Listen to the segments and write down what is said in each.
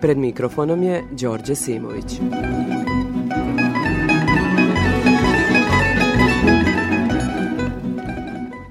Pred mikrofonom je Đorđe Simović.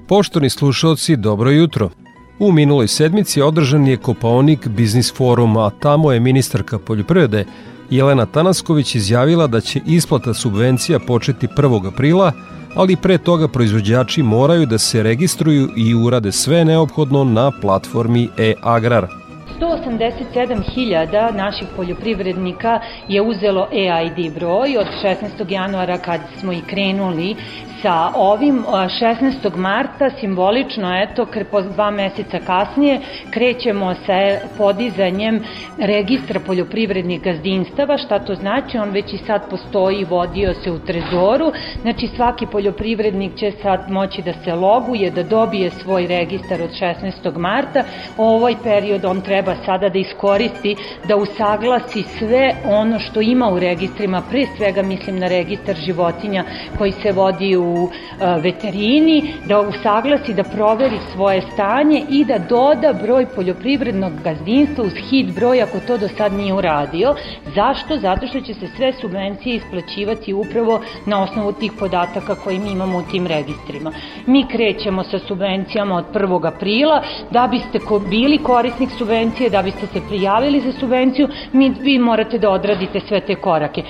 Poštovni slušalci, dobro jutro. U minuloj sedmici održan je Kopaonik Biznis Forum, a tamo je ministarka poljoprivrede Jelena Tanasković izjavila da će isplata subvencija početi 1. aprila, ali pre toga proizvođači moraju da se registruju i urade sve neophodno na platformi e-agrar. 187.000 naših poljoprivrednika je uzelo EID broj od 16. januara kad smo i krenuli sa ovim 16. marta simbolično eto po dva meseca kasnije krećemo sa podizanjem registra poljoprivrednih gazdinstava šta to znači on već i sad postoji vodio se u trezoru znači svaki poljoprivrednik će sad moći da se loguje da dobije svoj registar od 16. marta ovaj period on treba sada da iskoristi da usaglasi sve ono što ima u registrima pre svega mislim na registar životinja koji se vodi u e, veterini, da usaglasi, da proveri svoje stanje i da doda broj poljoprivrednog gazdinstva uz hit broj ako to do sad nije uradio. Zašto? Zato što će se sve subvencije isplaćivati upravo na osnovu tih podataka koje mi imamo u tim registrima. Mi krećemo sa subvencijama od 1. aprila, da biste bili korisnik subvencije, da biste se prijavili za subvenciju, mi, vi morate da odradite sve te korake.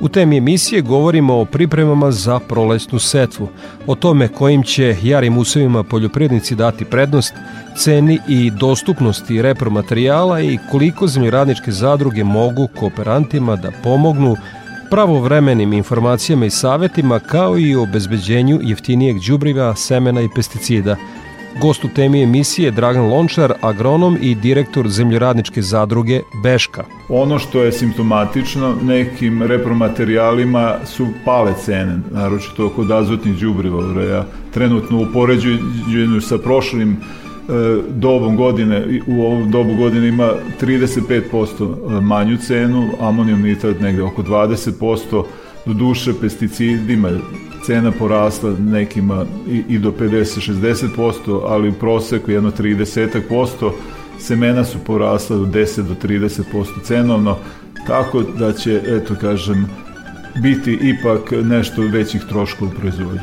U temi emisije govorimo o pripremama za prolesnu setvu, o tome kojim će jarim usevima poljoprivrednici dati prednost, ceni i dostupnosti repromaterijala i koliko zemljoradničke zadruge mogu kooperantima da pomognu pravovremenim informacijama i savetima kao i o obezbeđenju jeftinijeg đubriva, semena i pesticida – Gost u temi emisije je Dragan Lončar, agronom i direktor zemljoradničke zadruge Beška. Ono što je simptomatično, nekim repromaterijalima su pale cene, naročito kod azotnih đubriva. Ja trenutno u poređenju sa prošlim e, dobom godine, u ovom dobu godine ima 35% manju cenu, amonijom nitrat negde oko 20%, do duše pesticidima cena porasla nekima i, i do 50-60%, ali u proseku jedno 30%, semena su porasla do 10 do 30% cenovno, tako da će, eto kažem, biti ipak nešto većih troškova u proizvodnji.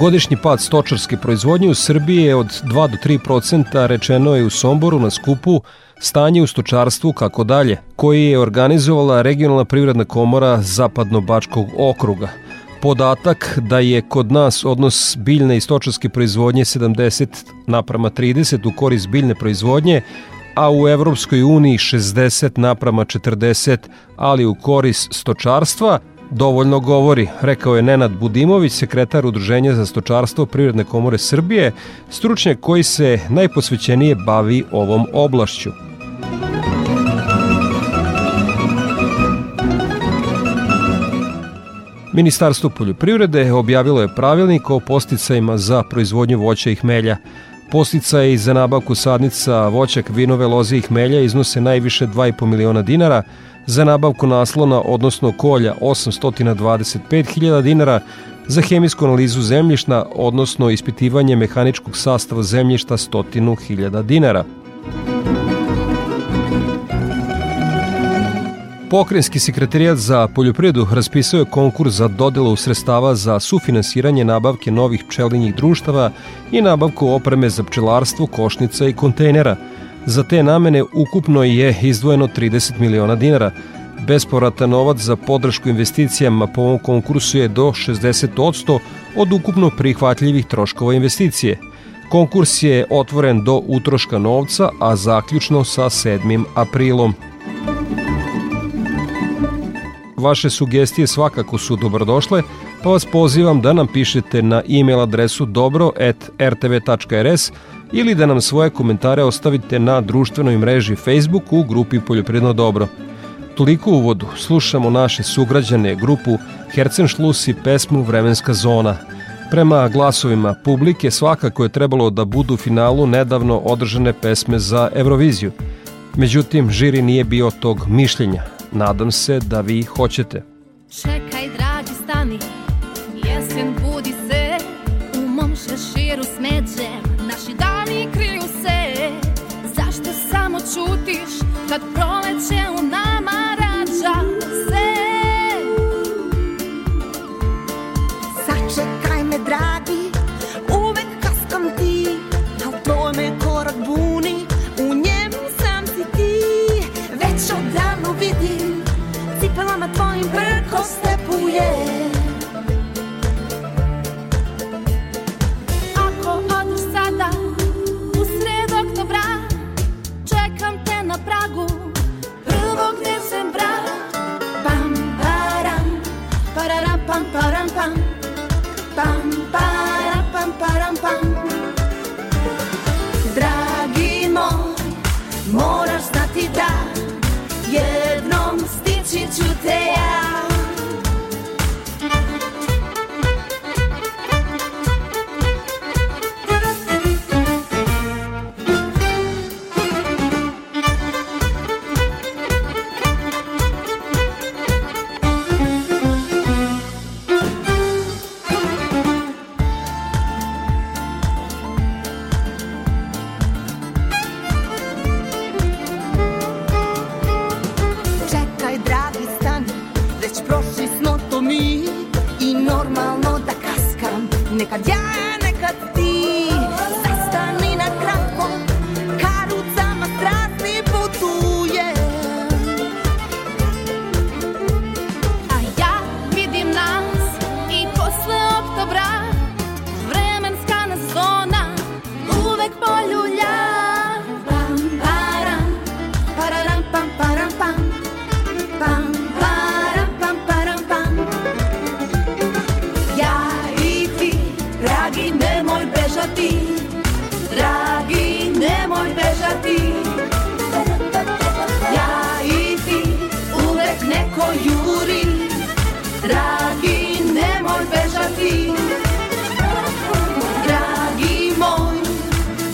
Godišnji pad stočarske proizvodnje u Srbiji je od 2 do 3 procenta, rečeno je u Somboru na skupu Stanje u stočarstvu kako dalje, koji je organizovala regionalna privredna komora Zapadno-Bačkog okruga – podatak da je kod nas odnos biljne i stočarske proizvodnje 70 naprama 30 u korist biljne proizvodnje, a u Evropskoj uniji 60 naprama 40, ali u korist stočarstva, dovoljno govori, rekao je Nenad Budimović, sekretar Udruženja za stočarstvo Privredne komore Srbije, stručnjak koji se najposvećenije bavi ovom oblašću. Ministarstvo poljoprivrede objavilo je pravilnik o posticajima za proizvodnju voća i hmelja. Posticaje za nabavku sadnica voćak, vinove loze i hmelja iznose najviše 2,5 miliona dinara, za nabavku naslona, odnosno kolja 825.000 dinara, za hemijsku analizu zemljišta, odnosno ispitivanje mehaničkog sastava zemljišta 100.000 dinara. Pokrenjski sekretarijat za poljoprivredu raspisao je konkurs za dodelu sredstava za sufinansiranje nabavke novih pčelinjih društava i nabavku opreme za pčelarstvo, košnica i kontejnera. Za te namene ukupno je izdvojeno 30 miliona dinara. Bespovratan novac za podršku investicijama po ovom konkursu je do 60% od ukupno prihvatljivih troškova investicije. Konkurs je otvoren do utroška novca, a zaključno sa 7. aprilom. Vaše sugestije svakako su dobrodošle, pa vas pozivam da nam pišete na e-mail adresu dobro.rtv.rs ili da nam svoje komentare ostavite na društvenoj mreži Facebook u grupi Poljoprivredno dobro. Toliko u uvodu slušamo naše sugrađane grupu Hercenšlus i pesmu Vremenska zona. Prema glasovima publike svakako je trebalo da budu u finalu nedavno održane pesme za Euroviziju. Međutim, žiri nije bio tog mišljenja. Nadam se da vi hoćete. Čekaj, dragi, stani, neko juri, dragi, nemoj bežati. Dragi moj,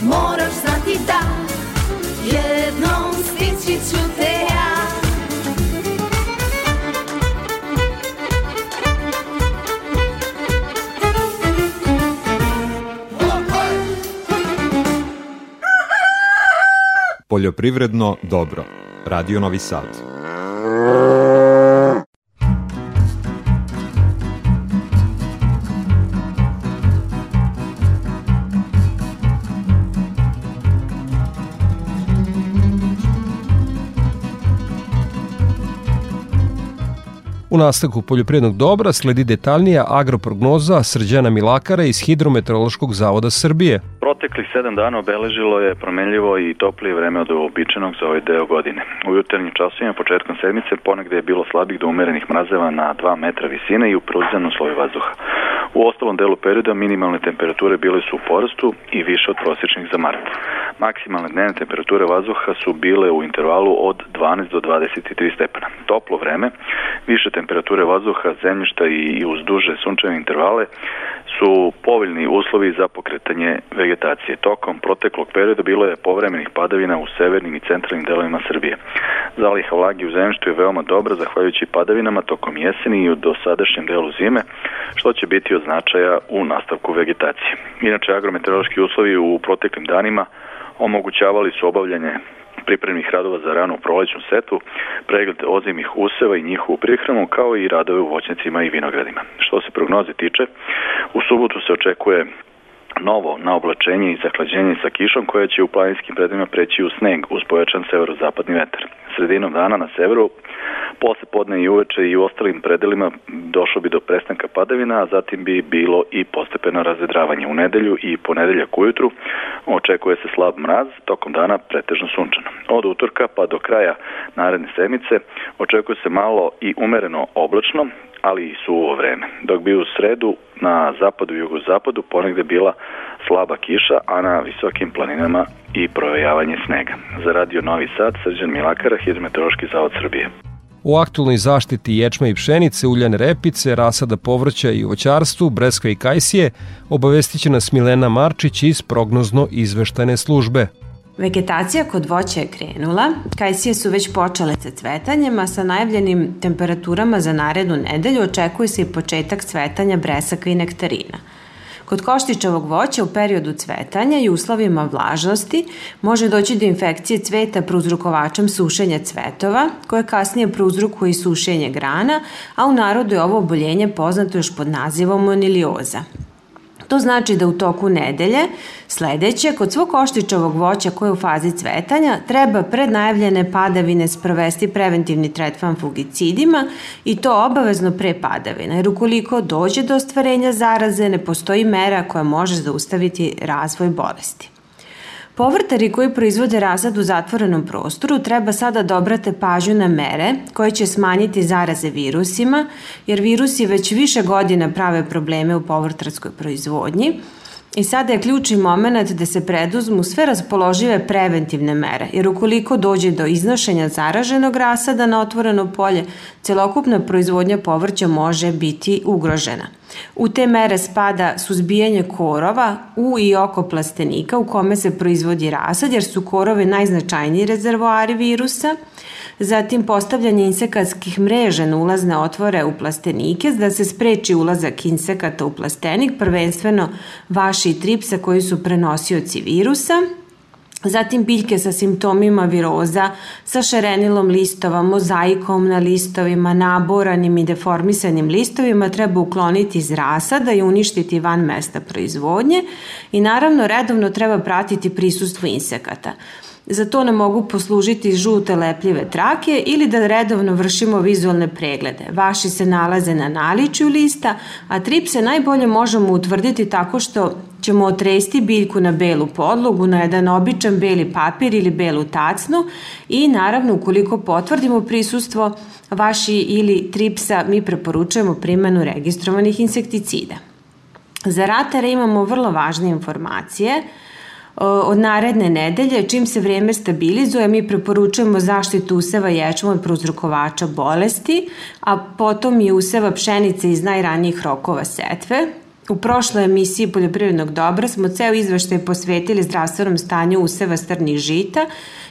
moraš znati da jednom stići ću te ja. Poljoprivredno dobro. Radio Novi Sad. Nastavku poljoprivrednog dobra sledi detaljnija agroprognoza Srđana Milakara iz Hidrometeorološkog zavoda Srbije. Proteklih sedam dana obeležilo je promenljivo i toplije vreme od uobičajenog za ovaj deo godine. U jutarnjim časovima početkom sedmice ponegde je bilo slabih do umerenih mrazeva na 2 metra visine i u preuzenom sloju vazduha. U ostalom delu perioda minimalne temperature bile su u porastu i više od prosječnih za mart. Maksimalne dnevne temperature vazduha su bile u intervalu od 12 do 23 stepena. Toplo vreme, više temperature vazduha, zemljišta i, i uz duže sunčeve intervale su povoljni uslovi za pokretanje vegetacije. Tokom proteklog perioda bilo je povremenih padavina u severnim i centralnim delovima Srbije. Zaliha vlagi u zemljištu je veoma dobra zahvaljujući padavinama tokom jeseni i u dosadašnjem delu zime, što će biti od značaja u nastavku vegetacije. Inače, agrometeorološki uslovi u proteklim danima omogućavali su obavljanje pripremnih radova za ranu prolećnu setu, pregled ozimih useva i njihovu prihranu, kao i radove u voćnicima i vinogradima. Što se prognoze tiče, u subotu se očekuje novo na oblačenje i zahlađenje sa kišom koja će u planinskim predima preći u sneg uz pojačan severozapadni vetar. Sredinom dana na severu, posle podne i uveče i u ostalim predelima došlo bi do prestanka padavina, a zatim bi bilo i postepeno razvedravanje. U nedelju i ponedeljak ujutru očekuje se slab mraz, tokom dana pretežno sunčano. Od utorka pa do kraja naredne sedmice očekuje se malo i umereno oblačno, ali i suvo vreme. Dok bi u sredu na zapadu i jugozapadu ponegde bila slaba kiša, a na visokim planinama i projavanje snega. Za radio Novi Sad, Srđan Milakara, Hidrometeorološki zavod Srbije. O aktualnoj zaštiti ječma i pšenice, uljane repice, rasada povrća i voćarstvu, breskve i kajsije obavestit će nas Milena Marčić iz prognozno izveštajne službe. Vegetacija kod voća je krenula, kajsije su već počele sa cvetanjem, a sa najavljenim temperaturama za narednu nedelju očekuje se i početak cvetanja bresaka i nektarina. Kod koštičavog voća u periodu cvetanja i uslovima vlažnosti može doći do infekcije cveta prouzrukovačem sušenja cvetova, koje kasnije prouzrukuje i sušenje grana, a u narodu je ovo oboljenje poznato još pod nazivom monilioza. To znači da u toku nedelje sledeće, kod svog oštičavog voća koje je u fazi cvetanja, treba pred najavljene padavine sprovesti preventivni tretman fugicidima i to obavezno pre padavina, jer ukoliko dođe do ostvarenja zaraze, ne postoji mera koja može zaustaviti razvoj bolesti. Povrtari koji proizvode razad u zatvorenom prostoru treba sada da obrate pažnju na mere koje će smanjiti zaraze virusima, jer virusi već više godina prave probleme u povrtarskoj proizvodnji, I sada je ključni moment da se preduzmu sve raspoložive preventivne mere, jer ukoliko dođe do iznošenja zaraženog rasada na otvoreno polje, celokupna proizvodnja povrća može biti ugrožena. U te mere spada suzbijanje korova u i oko plastenika u kome se proizvodi rasad, jer su korove najznačajniji rezervoari virusa, zatim postavljanje insekatskih mreža na ulazne otvore u plastenike da se spreči ulazak insekata u plastenik, prvenstveno vaši i tripsa koji su prenosioci virusa, Zatim biljke sa simptomima viroza, sa šarenilom listova, mozaikom na listovima, naboranim i deformisanim listovima treba ukloniti iz rasada i uništiti van mesta proizvodnje i naravno redovno treba pratiti prisustvo insekata. Za to nam mogu poslužiti žute lepljive trake ili da redovno vršimo vizualne preglede. Vaši se nalaze na naličju lista, a tripse najbolje možemo utvrditi tako što ćemo otresti biljku na belu podlogu, na jedan običan beli papir ili belu tacnu i naravno ukoliko potvrdimo prisustvo vaši ili tripsa, mi preporučujemo primenu registrovanih insekticida. Za ratare imamo vrlo važne informacije – od naredne nedelje, čim se vreme stabilizuje, mi preporučujemo zaštitu useva ječma od prouzrokovača bolesti, a potom i useva pšenice iz najranijih rokova setve. U prošloj emisiji Poljoprivrednog dobra smo ceo izveštaj posvetili zdravstvenom stanju useva strnih žita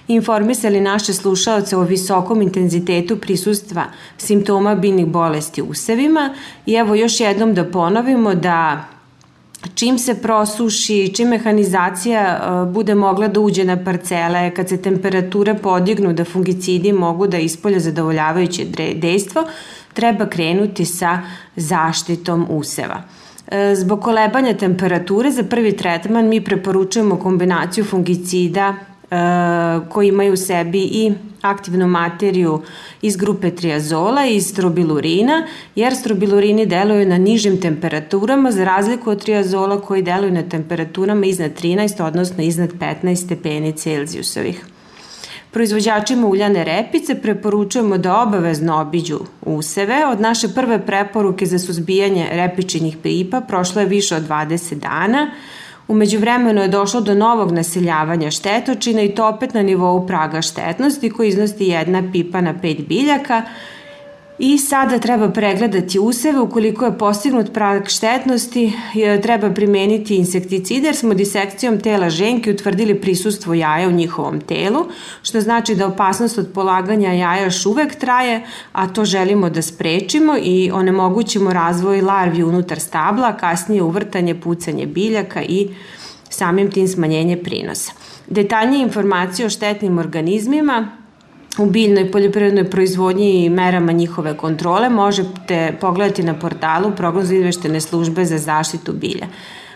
i informisali naše slušalce o visokom intenzitetu prisustva simptoma biljnih bolesti usevima i evo još jednom da ponovimo da čim se prosuši, čim mehanizacija e, bude mogla da uđe na parcele, kad se temperature podignu da fungicidi mogu da ispolje zadovoljavajuće dejstvo, treba krenuti sa zaštitom useva. E, zbog kolebanja temperature za prvi tretman mi preporučujemo kombinaciju fungicida E, koji imaju u sebi i aktivnu materiju iz grupe triazola i strobilurina, jer strobilurini deluju na nižim temperaturama za razliku od triazola koji deluju na temperaturama iznad 13, odnosno iznad 15 stepeni Celzijusovih. Proizvođačima uljane repice preporučujemo da obavezno obiđu useve. Od naše prve preporuke za suzbijanje repičinjih pipa prošlo je više od 20 dana. Umeđu vremenu je došlo do novog naseljavanja štetočina i to opet na nivou praga štetnosti koji iznosti jedna pipa na pet biljaka, I sada treba pregledati useve, ukoliko je postignut prag štetnosti, treba primeniti insekticide jer smo disekcijom tela ženke utvrdili prisustvo jaja u njihovom telu, što znači da opasnost od polaganja jaja još uvek traje, a to želimo da sprečimo i onemogućimo razvoj larvi unutar stabla, kasnije uvrtanje, pucanje biljaka i samim tim smanjenje prinosa. Detaljnije informacije o štetnim organizmima u biljnoj poljoprivrednoj proizvodnji i merama njihove kontrole možete pogledati na portalu prognoz izveštene službe za zaštitu bilja.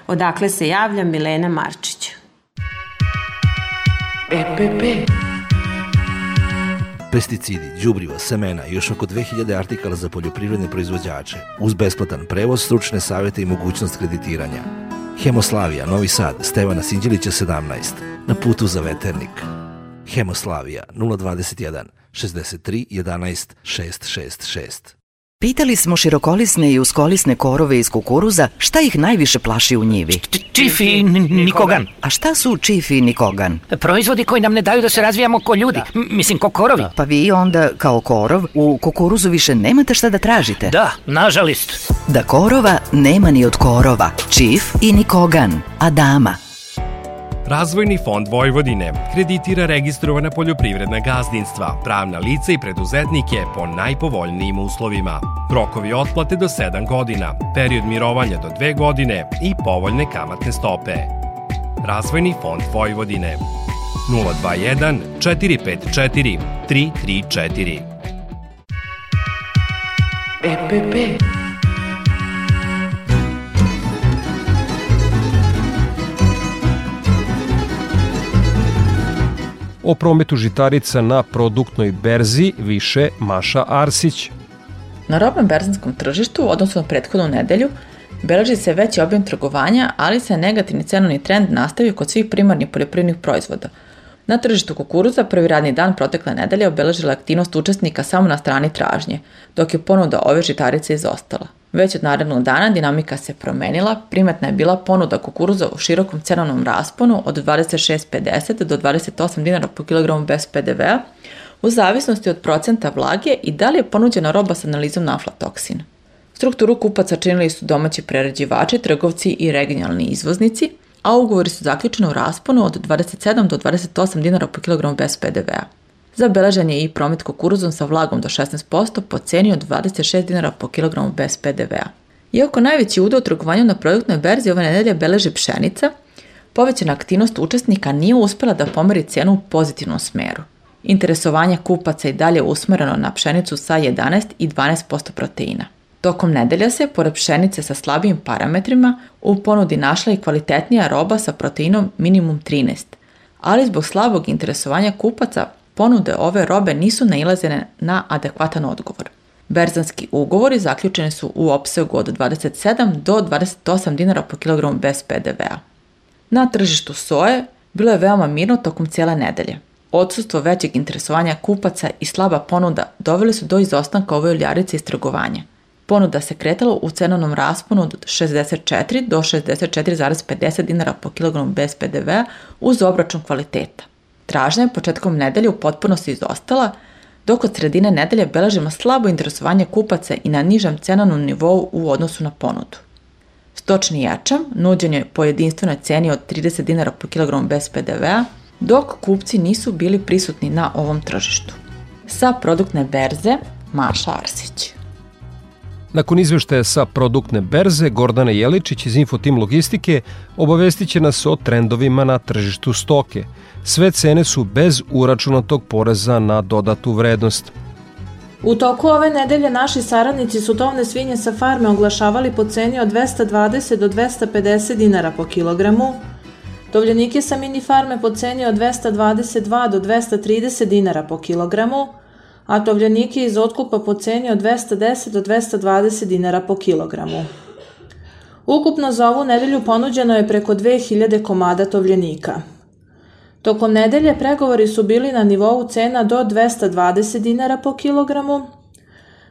Odakle se javlja Milena Marčić. EPP pesticidi, đubriva, semena i još oko 2000 artikala za poljoprivredne proizvođače, uz besplatan prevoz, stručne savete i mogućnost kreditiranja. Hemoslavija, Novi Sad, Stevana Sinđelića 17, na putu za veternik. Hemoslavija 021 63 11 666 Pitali smo širokolisne i uskolisne korove iz kukuruza šta ih najviše plaši u njivi. Čif i nikogan. A šta su čif i nikogan? Proizvodi koji nam ne daju da se razvijamo ko ljudi. M mislim, ko korovi. Pa vi onda, kao korov, u kukuruzu više nemate šta da tražite. Da, nažalist. Da korova nema ni od korova. Čif i nikogan. Adama. Razvojni fond Vojvodine kreditira registrovana poljoprivredna gazdinstva, pravna lica i preduzetnike po najpovoljnijim uslovima. Rokovi otplate do 7 godina, period mirovanja do 2 godine i povoljne kamatne stope. Razvojni fond Vojvodine 021 454 334 EPP O prometu žitarica na produktnoj berzi više Maša Arsić. Na robnom berzanskom tržištu, odnosno na prethodnu nedelju, beleži se veći objem trgovanja, ali se negativni cenovni trend nastavio kod svih primarnih poljoprivrednih proizvoda. Na tržištu kukuruza prvi radni dan protekle nedelje obeležila aktivnost učesnika samo na strani tražnje, dok je ponuda ove žitarice izostala. Već od narednog dana dinamika se promenila, primetna je bila ponuda kukuruza u širokom cenovnom rasponu od 26,50 do 28 dinara po kilogramu bez PDV-a, u zavisnosti od procenta vlage i da li je ponuđena roba sa analizom na aflatoksin. Strukturu kupaca činili su domaći prerađivači, trgovci i regionalni izvoznici, a ugovori su zaključeni u rasponu od 27 do 28 dinara po kilogramu bez PDV-a. Zabeležen je i promet kukuruzom sa vlagom do 16% po ceni od 26 dinara po kilogramu bez PDV-a. Iako najveći udeo u trgovanju na produktnoj berzi ove nedelje beleži pšenica, povećana aktivnost učesnika nije uspela da pomeri cenu u pozitivnom smeru. Interesovanje kupaca i dalje usmereno na pšenicu sa 11 i 12% proteina. Tokom nedelja se, pored pšenice sa slabijim parametrima, u ponudi našla i kvalitetnija roba sa proteinom minimum 13, ali zbog slabog interesovanja kupaca ponude ove robe nisu nailazene na adekvatan odgovor. Berzanski ugovori zaključeni su u opsegu od 27 do 28 dinara po kilogramu bez PDV-a. Na tržištu soje bilo je veoma mirno tokom cijele nedelje. Odsustvo većeg interesovanja kupaca i slaba ponuda doveli su do izostanka ove uljarice iz trgovanja. Ponuda se kretala u cenovnom rasponu od 64 do 64,50 dinara po kilogramu bez PDV-a uz obračun kvaliteta. Tražnja je početkom nedelje u potpunosti izostala, dok od sredine nedelje beležimo slabo interesovanje kupaca i na nižem cenovnom nivou u odnosu na ponudu. Stočni jačam nuđen je po jedinstvenoj ceni od 30 dinara po kilogramu bez PDV-a, dok kupci nisu bili prisutni na ovom tržištu. Sa produktne berze Maša Arsić. Nakon izveštaja sa produktne berze, Gordana Jeličić iz Infotim Logistike obavestit će nas o trendovima na tržištu stoke. Sve cene su bez uračunatog poreza na dodatu vrednost. U toku ove nedelje naši saradnici su tovne svinje sa farme oglašavali po ceni od 220 do 250 dinara po kilogramu, tovljenike sa mini farme po ceni od 222 do 230 dinara po kilogramu, a tovljenike iz otkupa po ceni od 210 do 220 dinara po kilogramu. Ukupno za ovu nedelju ponuđeno je preko 2000 komada tovljenika. Tokom nedelje pregovori su bili na nivou cena do 220 dinara po kilogramu.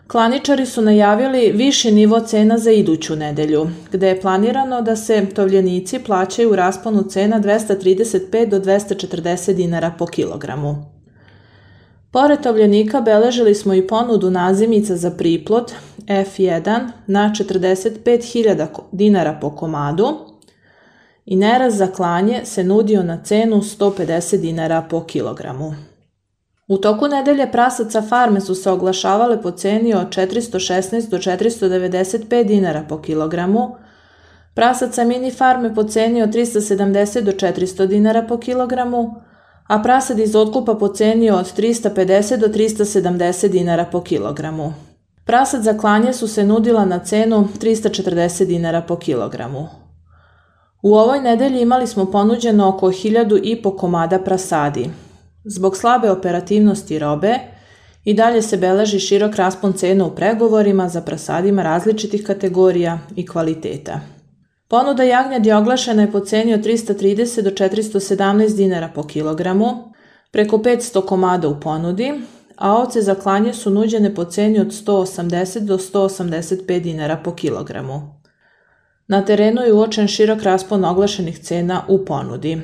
Klaničari su najavili viši nivo cena za iduću nedelju, gde je planirano da se tovljenici plaćaju u rasponu cena 235 do 240 dinara po kilogramu. Pored tovljenika beležili smo i ponudu nazimica za priplot F1 na 45.000 dinara po komadu i neraz za klanje se nudio na cenu 150 dinara po kilogramu. U toku nedelje prasaca farme su se oglašavale po ceni od 416 do 495 dinara po kilogramu, prasaca mini farme po ceni od 370 do 400 dinara po kilogramu, a prasad iz otkupa po ceni od 350 do 370 dinara po kilogramu. Prasad za klanje su se nudila na cenu 340 dinara po kilogramu. U ovoj nedelji imali smo ponuđeno oko 1000 i po komada prasadi. Zbog slabe operativnosti robe, i dalje se beleži širok raspon cena u pregovorima za prasadima različitih kategorija i kvaliteta. Ponuda jagnjadi oglašena je po ceni od 330 do 417 dinara po kilogramu, preko 500 komada u ponudi, a ovce za klanje su nuđene po ceni od 180 do 185 dinara po kilogramu. Na terenu je uočen širok raspon oglašenih cena u ponudi.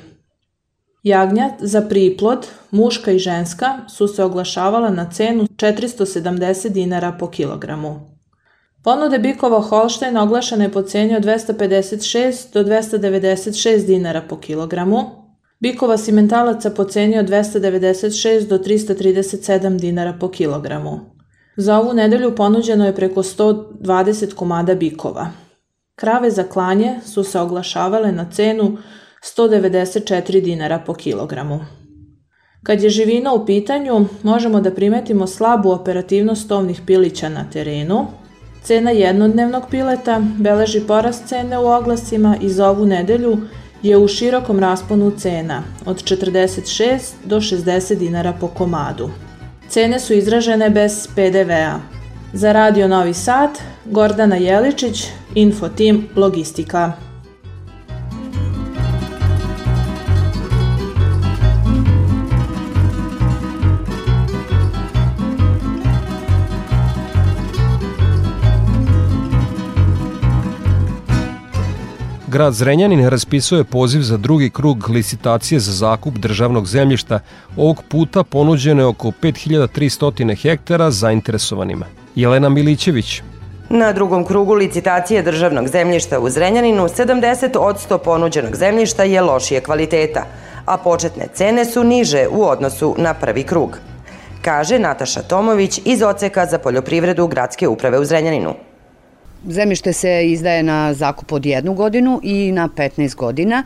Jagnjat za priplod, muška i ženska, su se oglašavala na cenu 470 dinara po kilogramu. Ponude bikova Holštajn oglašena je po ceni od 256 do 296 dinara po kilogramu, bikova simentalaca po ceni od 296 do 337 dinara po kilogramu. Za ovu nedelju ponuđeno je preko 120 komada bikova. Krave za klanje su se oglašavale na cenu 194 dinara po kilogramu. Kad je živina u pitanju, možemo da primetimo slabu operativnost tovnih pilića na terenu. Cena jednodnevnog pileta beleži porast cene u oglasima i za ovu nedelju je u širokom rasponu cena od 46 do 60 dinara po komadu. Cene su izražene bez PDV-a. Za Radio Novi Sad, Gordana Jeličić, Infotim Logistika. Grad Zrenjanin raspisuje poziv za drugi krug licitacije za zakup državnog zemljišta. Ovog puta ponuđeno je oko 5300 hektara zainteresovanima. Jelena Milićević, Na drugom krugu licitacije državnog zemljišta u Zrenjaninu 70 od 100 ponuđenog zemljišta je lošije kvaliteta, a početne cene su niže u odnosu na prvi krug. Kaže Nataša Tomović iz Oceka za poljoprivredu Gradske uprave u Zrenjaninu. Zemljište se izdaje na zakup od jednu godinu i na 15 godina.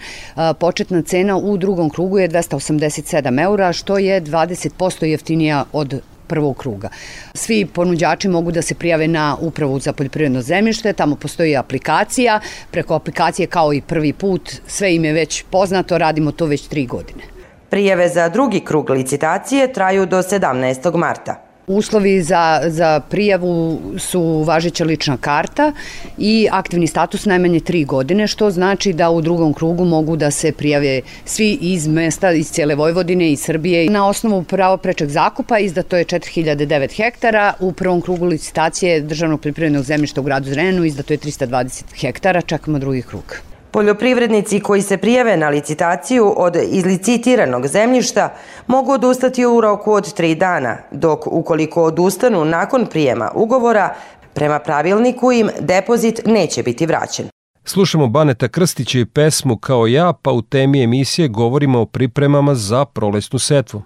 Početna cena u drugom krugu je 287 eura, što je 20% jeftinija od prvog kruga. Svi ponuđači mogu da se prijave na upravu za poljoprivredno zemljište, tamo postoji aplikacija, preko aplikacije kao i prvi put, sve im je već poznato, radimo to već tri godine. Prijave za drugi krug licitacije traju do 17. marta. Uslovi za, za prijavu su važeća lična karta i aktivni status najmanje tri godine, što znači da u drugom krugu mogu da se prijave svi iz mesta, iz cijele Vojvodine i Srbije. Na osnovu pravo prečeg zakupa izdato je 4009 hektara, u prvom krugu licitacije državnog pripremljenog zemljišta u gradu Zrenjanu izdato je 320 hektara, čekamo drugi krug. Poljoprivrednici koji se prijave na licitaciju od izlicitiranog zemljišta mogu odustati u roku od tri dana, dok ukoliko odustanu nakon prijema ugovora, prema pravilniku im depozit neće biti vraćen. Slušamo Baneta Krstića i pesmu Kao ja, pa u temi emisije govorimo o pripremama za prolesnu setvu.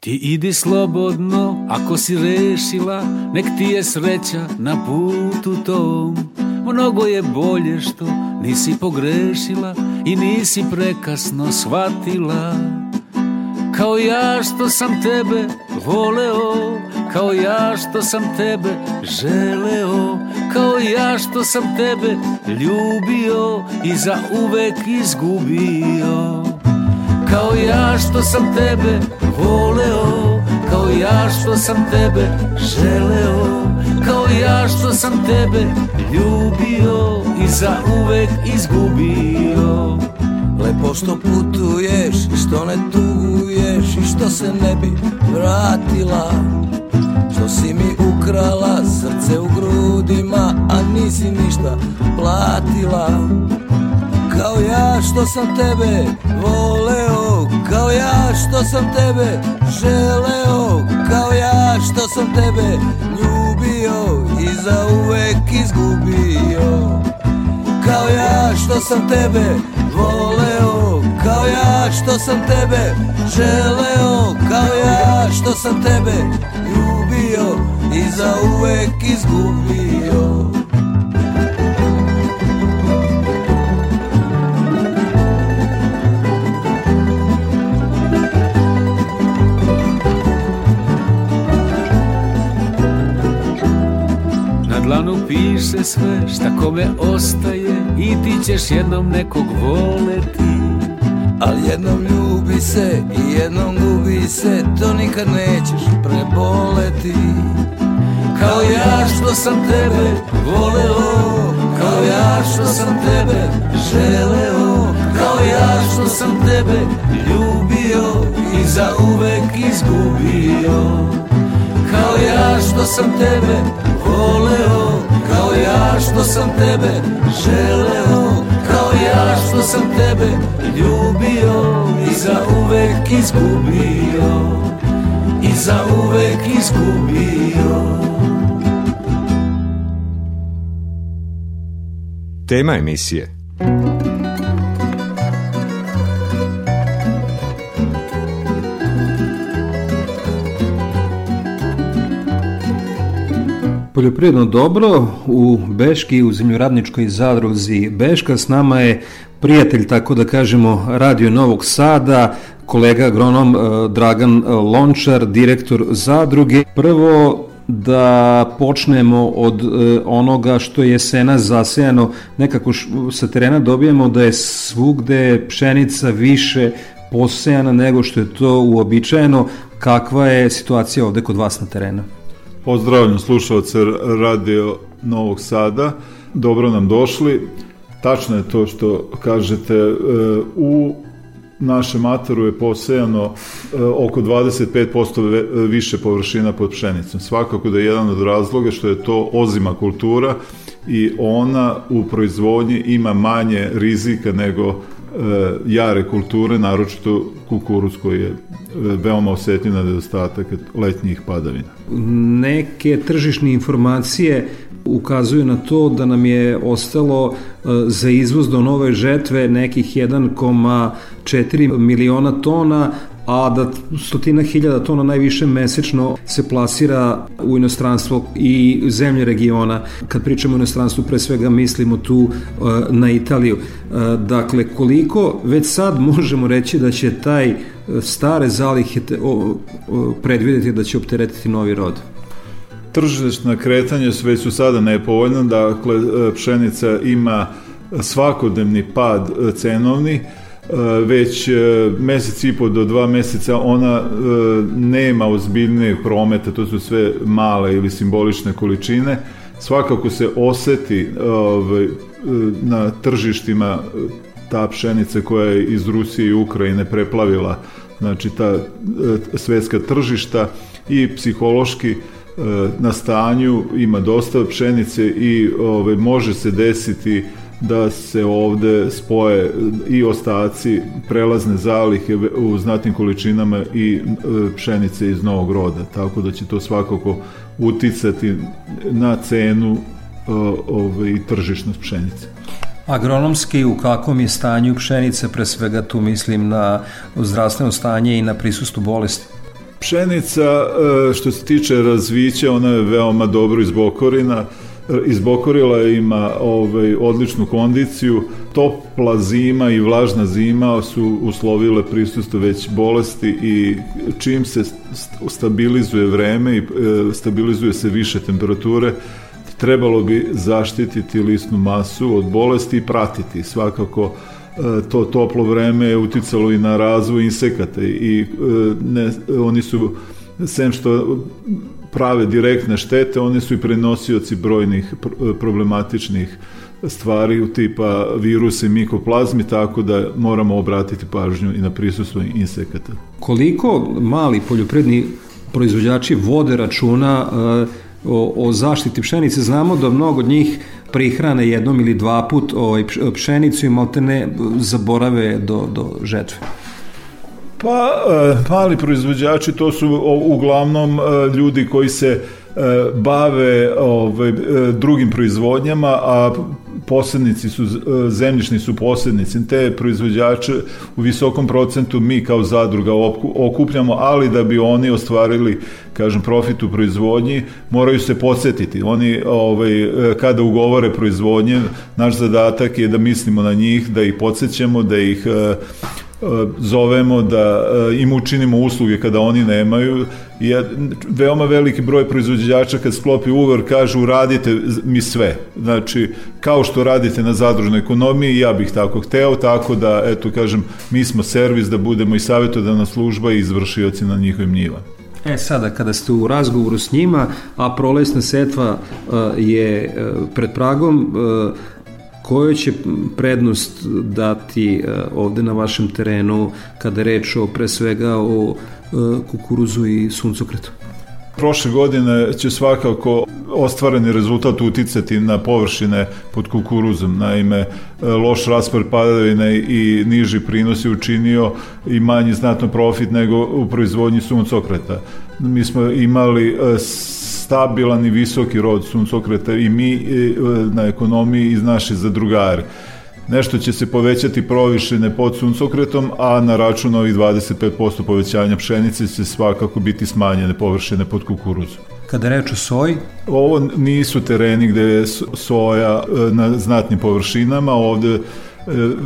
Ti idi slobodno, ako si rešila, nek ti je sreća na putu tom. Mnogo je bolje što nisi pogrešila i nisi prekasno shvatila. Kao ja što sam tebe voleo, kao ja što sam tebe želeo, kao ja što sam tebe ljubio i za uvek izgubio. Kao ja što sam tebe voleo, kao ja što sam tebe želeo, kao ja što sam tebe ljubio i za uvek izgubio. Lepo što putuješ što ne tuguješ i što se ne bi vratila Što si mi ukrala srce u grudima, a nisi ništa platila Kao ja što sam tebe voleo Kao ja što sam tebe želeo Kao ja što sam tebe ljubio I za uvek izgubio. Kao ja što sam tebe voleo Kao ja što sam tebe želeo Kao ja što sam tebe ljubio I za uvek izgubio dlanu piše sve šta kome ostaje I ti ćeš jednom nekog voleti. Al jednom ljubi se i jednom gubi se To nikad nećeš preboleti. Kao ja što sam tebe voleo Kao ja što sam tebe želeo Kao ja što sam tebe ljubio I za uvek izgubio Kao ja što sam tebe voleo Kao ja što sam tebe želeo Kao ja što sam tebe ljubio I za uvek izgubio I za uvek izgubio. Tema emisije Poljoprivredno dobro u Beški u zemljoradničkoj zadruzi Beška s nama je prijatelj, tako da kažemo, Radio Novog Sada, kolega agronom eh, Dragan Lončar, direktor zadruge. Prvo, da počnemo od e, onoga što je sena zasejano, nekako sa terena dobijemo da je svugde pšenica više posejana nego što je to uobičajeno. Kakva je situacija ovde kod vas na terenu? Pozdravljam slušalce Radio Novog Sada. Dobro nam došli. Tačno je to što kažete. E, u našem ataru je posejano e, oko 25% više površina pod pšenicom. Svakako da je jedan od razloga što je to ozima kultura i ona u proizvodnji ima manje rizika nego jare kulture, naročito kukuruz koji je e, veoma osetljiv na nedostatak letnjih padavina. Neke tržišne informacije ukazuju na to da nam je ostalo e, za izvoz do nove žetve nekih 1,4 miliona tona, a da stotina hiljada tona najviše mesečno se plasira u inostranstvo i zemlje regiona. Kad pričamo o inostranstvu, pre svega mislimo tu e, na Italiju. E, dakle, koliko već sad možemo reći da će taj stare zalihe predvideti da će opteretiti novi rod? tržišna kretanja već su sada nepovoljna, dakle e, pšenica ima svakodnevni pad e, cenovni, e, već mesec i po do dva meseca ona nema ozbiljnijeg prometa, to su sve male ili simbolične količine, svakako se oseti ovaj, na tržištima ta pšenica koja je iz Rusije i Ukrajine preplavila znači ta svetska tržišta i psihološki na stanju, ima dosta pšenice i ove, može se desiti da se ovde spoje i ostaci prelazne zalihe u znatnim količinama i e, pšenice iz novog roda, tako da će to svakako uticati na cenu e, ove, i tržišnost pšenice. Agronomski u kakvom je stanju pšenice, pre svega tu mislim na zdravstveno stanje i na prisustu bolesti? Pšenica, e, što se tiče razvića, ona je veoma dobro izbokorina, izbokorila ima ovaj, odličnu kondiciju, topla zima i vlažna zima su uslovile prisustvo već bolesti i čim se stabilizuje vreme i e, stabilizuje se više temperature, trebalo bi zaštititi listnu masu od bolesti i pratiti. Svakako E, to toplo vreme je uticalo i na razvoj insekata i e, ne, oni su sem što prave direktne štete, oni su i prenosioci brojnih problematičnih stvari u tipa virusa i mikoplazmi, tako da moramo obratiti pažnju i na prisustvo insekata. Koliko mali poljopredni proizvođači vode računa uh, o, o zaštiti pšenice? Znamo da mnogo od njih prihrane jednom ili dva put ovaj, pšenicu i maltene zaborave do, do žetve? Pa, e, mali proizvođači to su uglavnom e, ljudi koji se e, bave ovaj, drugim proizvodnjama, a posrednici su, zemljišni su posrednici, te proizvođače u visokom procentu mi kao zadruga okupljamo, ali da bi oni ostvarili, kažem, profit u proizvodnji, moraju se podsjetiti. Oni, ovaj, kada ugovore proizvodnje, naš zadatak je da mislimo na njih, da ih podsjećamo, da ih zovemo da e, im učinimo usluge kada oni nemaju. Je veoma veliki broj proizvođača kad sklopi ugovor kažu uradite mi sve. Znači, kao što radite na zadružnoj ekonomiji, ja bih tako hteo, tako da, eto, kažem, mi smo servis da budemo i savjetodavna služba i izvršioci na njihovim njivama. E sada, kada ste u razgovoru s njima, a prolesna setva uh, je uh, pred pragom, uh, koju će prednost dati e, ovde na vašem terenu kada reč o pre svega o e, kukuruzu i suncokretu? Prošle godine će svakako ostvareni rezultat uticati na površine pod kukuruzom. Naime, loš raspor padavine i niži prinos je učinio i manji znatno profit nego u proizvodnji suncokreta. Mi smo imali e, stabilan i visoki rod suncokreta i mi e, na ekonomiji iz naše zadrugare. Nešto će se povećati provišene pod suncokretom, a na račun ovih 25% povećanja pšenice će svakako biti smanjene površine pod kukuruzom. Kada reč o soji? Ovo nisu tereni gde je soja e, na znatnim površinama, ovde e,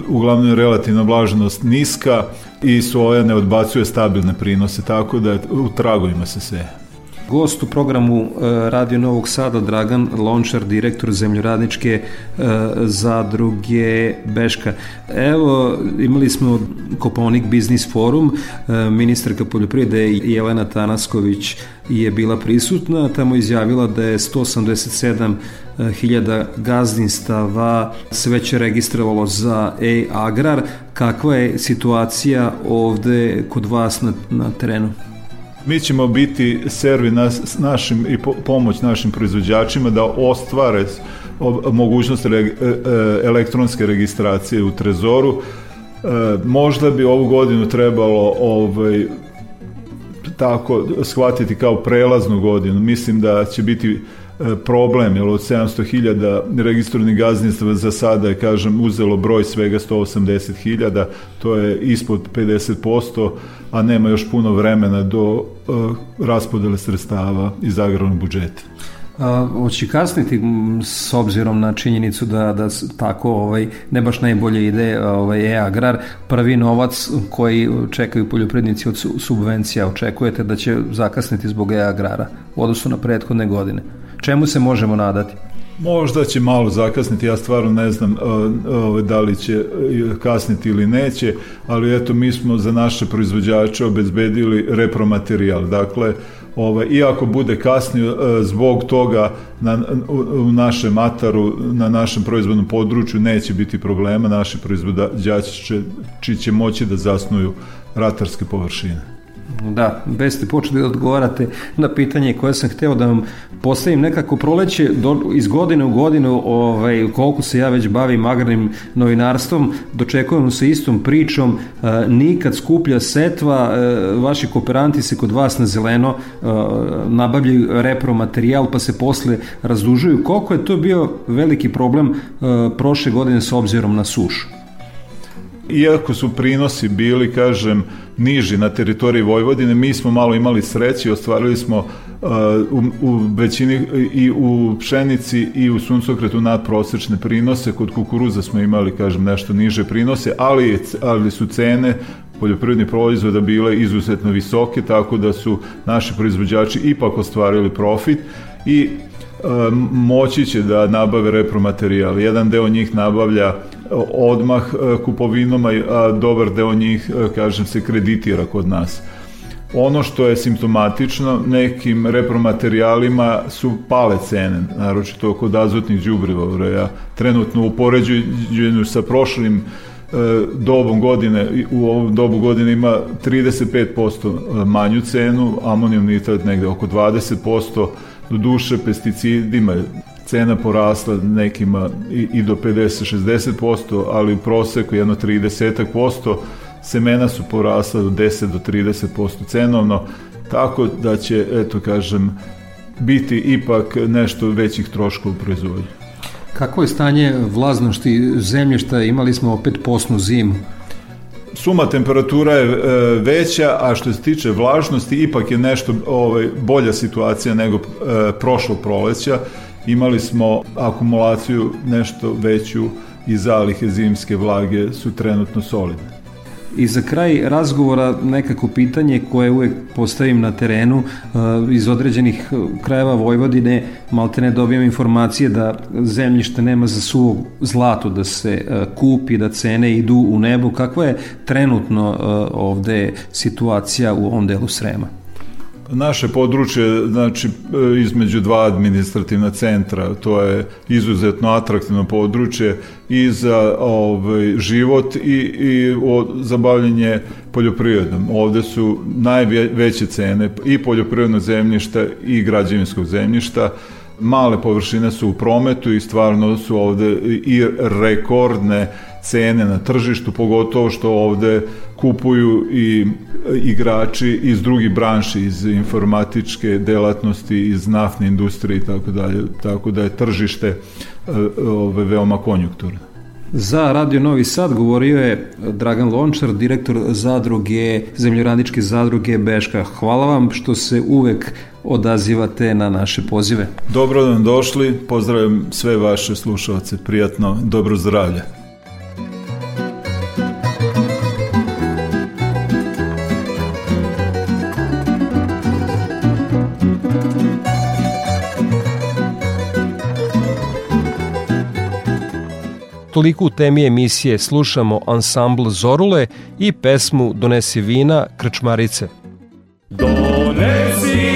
uglavnom je relativna vlažnost niska i soja ne odbacuje stabilne prinose, tako da u tragovima se seje. Gost u programu e, Radio Novog Sada Dragan Lončar, direktor zemljoradničke e, zadruge Beška. Evo, imali smo Koponik Biznis Forum, e, ministarka poljoprivrede Jelena Tanasković je bila prisutna, tamo izjavila da je 187 hiljada gazdinstava se već registrovalo za e-agrar. Kakva je situacija ovde kod vas na, na terenu? Mi ćemo biti servi nas, našim i pomoć našim proizvođačima da ostvare mogućnost e, e, elektronske registracije u Trezoru. E, možda bi ovu godinu trebalo ovaj, tako shvatiti kao prelaznu godinu. Mislim da će biti problem, jer od 700.000 registrovanih gazdinstva za sada je, kažem, uzelo broj svega 180.000, to je ispod 50%, a nema još puno vremena do uh, raspodele sredstava iz agrarnog budžeta. Hoće kasniti s obzirom na činjenicu da, da tako ovaj, ne baš najbolje ide ovaj, e-agrar, prvi novac koji čekaju poljoprivrednici od subvencija, očekujete da će zakasniti zbog e-agrara u odnosu na prethodne godine. Čemu se možemo nadati? Možda će malo zakasniti, ja stvarno ne znam uh, da li će kasniti ili neće, ali eto mi smo za naše proizvođače obezbedili repromaterijal. Dakle, ovaj, iako bude kasnije zbog toga na, u, našem mataru, na našem proizvodnom području neće biti problema, naši proizvođači će, će moći da zasnuju ratarske površine. Da, bez ste počeli da odgovarate na pitanje koje sam hteo da vam postavim. Nekako proleće do, iz godine u godinu ovaj, koliko se ja već bavim agrarnim novinarstvom dočekujem se istom pričom e, nikad skuplja setva e, vaši kooperanti se kod vas na zeleno e, nabavljaju repromaterijal pa se posle razdužuju. Koliko je to bio veliki problem e, prošle godine s obzirom na sušu iako su prinosi bili, kažem, niži na teritoriji Vojvodine, mi smo malo imali sreće i ostvarili smo uh, u, u većini i u pšenici i u suncokretu nadprosečne prinose, kod kukuruza smo imali, kažem, nešto niže prinose, ali, ali su cene poljoprivrednih proizvoda bile izuzetno visoke, tako da su naši proizvođači ipak ostvarili profit i uh, moći će da nabave repromaterijal. Jedan deo njih nabavlja odmah e, kupovinom, a dobar deo njih, e, kažem, se kreditira kod nas. Ono što je simptomatično, nekim repromaterijalima su pale cene, naročito kod azotnih đubriva. Ja trenutno u poređenju sa prošlim e, dobom godine, u ovom dobu godine ima 35% manju cenu, amonijom nitrat negde oko 20%, do duše pesticidima cena porasla nekima i, i do 50-60%, ali u proseku jedno 30%, semena su porasla do 10 do 30% cenovno, tako da će, eto kažem, biti ipak nešto većih troškova u proizvodnju. Kako je stanje vlaznosti zemljišta? Imali smo opet posnu zimu. Suma temperatura je e, veća, a što se tiče vlažnosti, ipak je nešto ovaj, bolja situacija nego e, prošlog proleća imali smo akumulaciju nešto veću i zalihe zimske vlage su trenutno solidne. I za kraj razgovora nekako pitanje koje uvek postavim na terenu eh, iz određenih krajeva Vojvodine maltene dobijam informacije da zemljište nema za suvo zlato da se eh, kupi, da cene idu u nebo. Kakva je trenutno ovde situacija u ovom delu Srema? Naše područje, znači između dva administrativna centra, to je izuzetno atraktivno područje i za ovaj, život i, i zabavljanje poljoprivredom. Ovde su najveće cene i poljoprivrednog zemljišta i građevinskog zemljišta, male površine su u prometu i stvarno su ovde i rekordne cene na tržištu, pogotovo što ovde kupuju i igrači iz drugih branši, iz informatičke delatnosti, iz naftne industrije i tako dalje, tako da je tržište e, ove, veoma konjunkturno. Za Radio Novi Sad govorio je Dragan Lončar, direktor zadruge, zemljoradičke zadruge Beška. Hvala vam što se uvek odazivate na naše pozive. Dobro nam došli, pozdravljam sve vaše slušalce, prijatno, dobro zdravlje. Toliko u temi emisije slušamo ansambl Zorule i pesmu Donesi vina Krčmarice. Donesi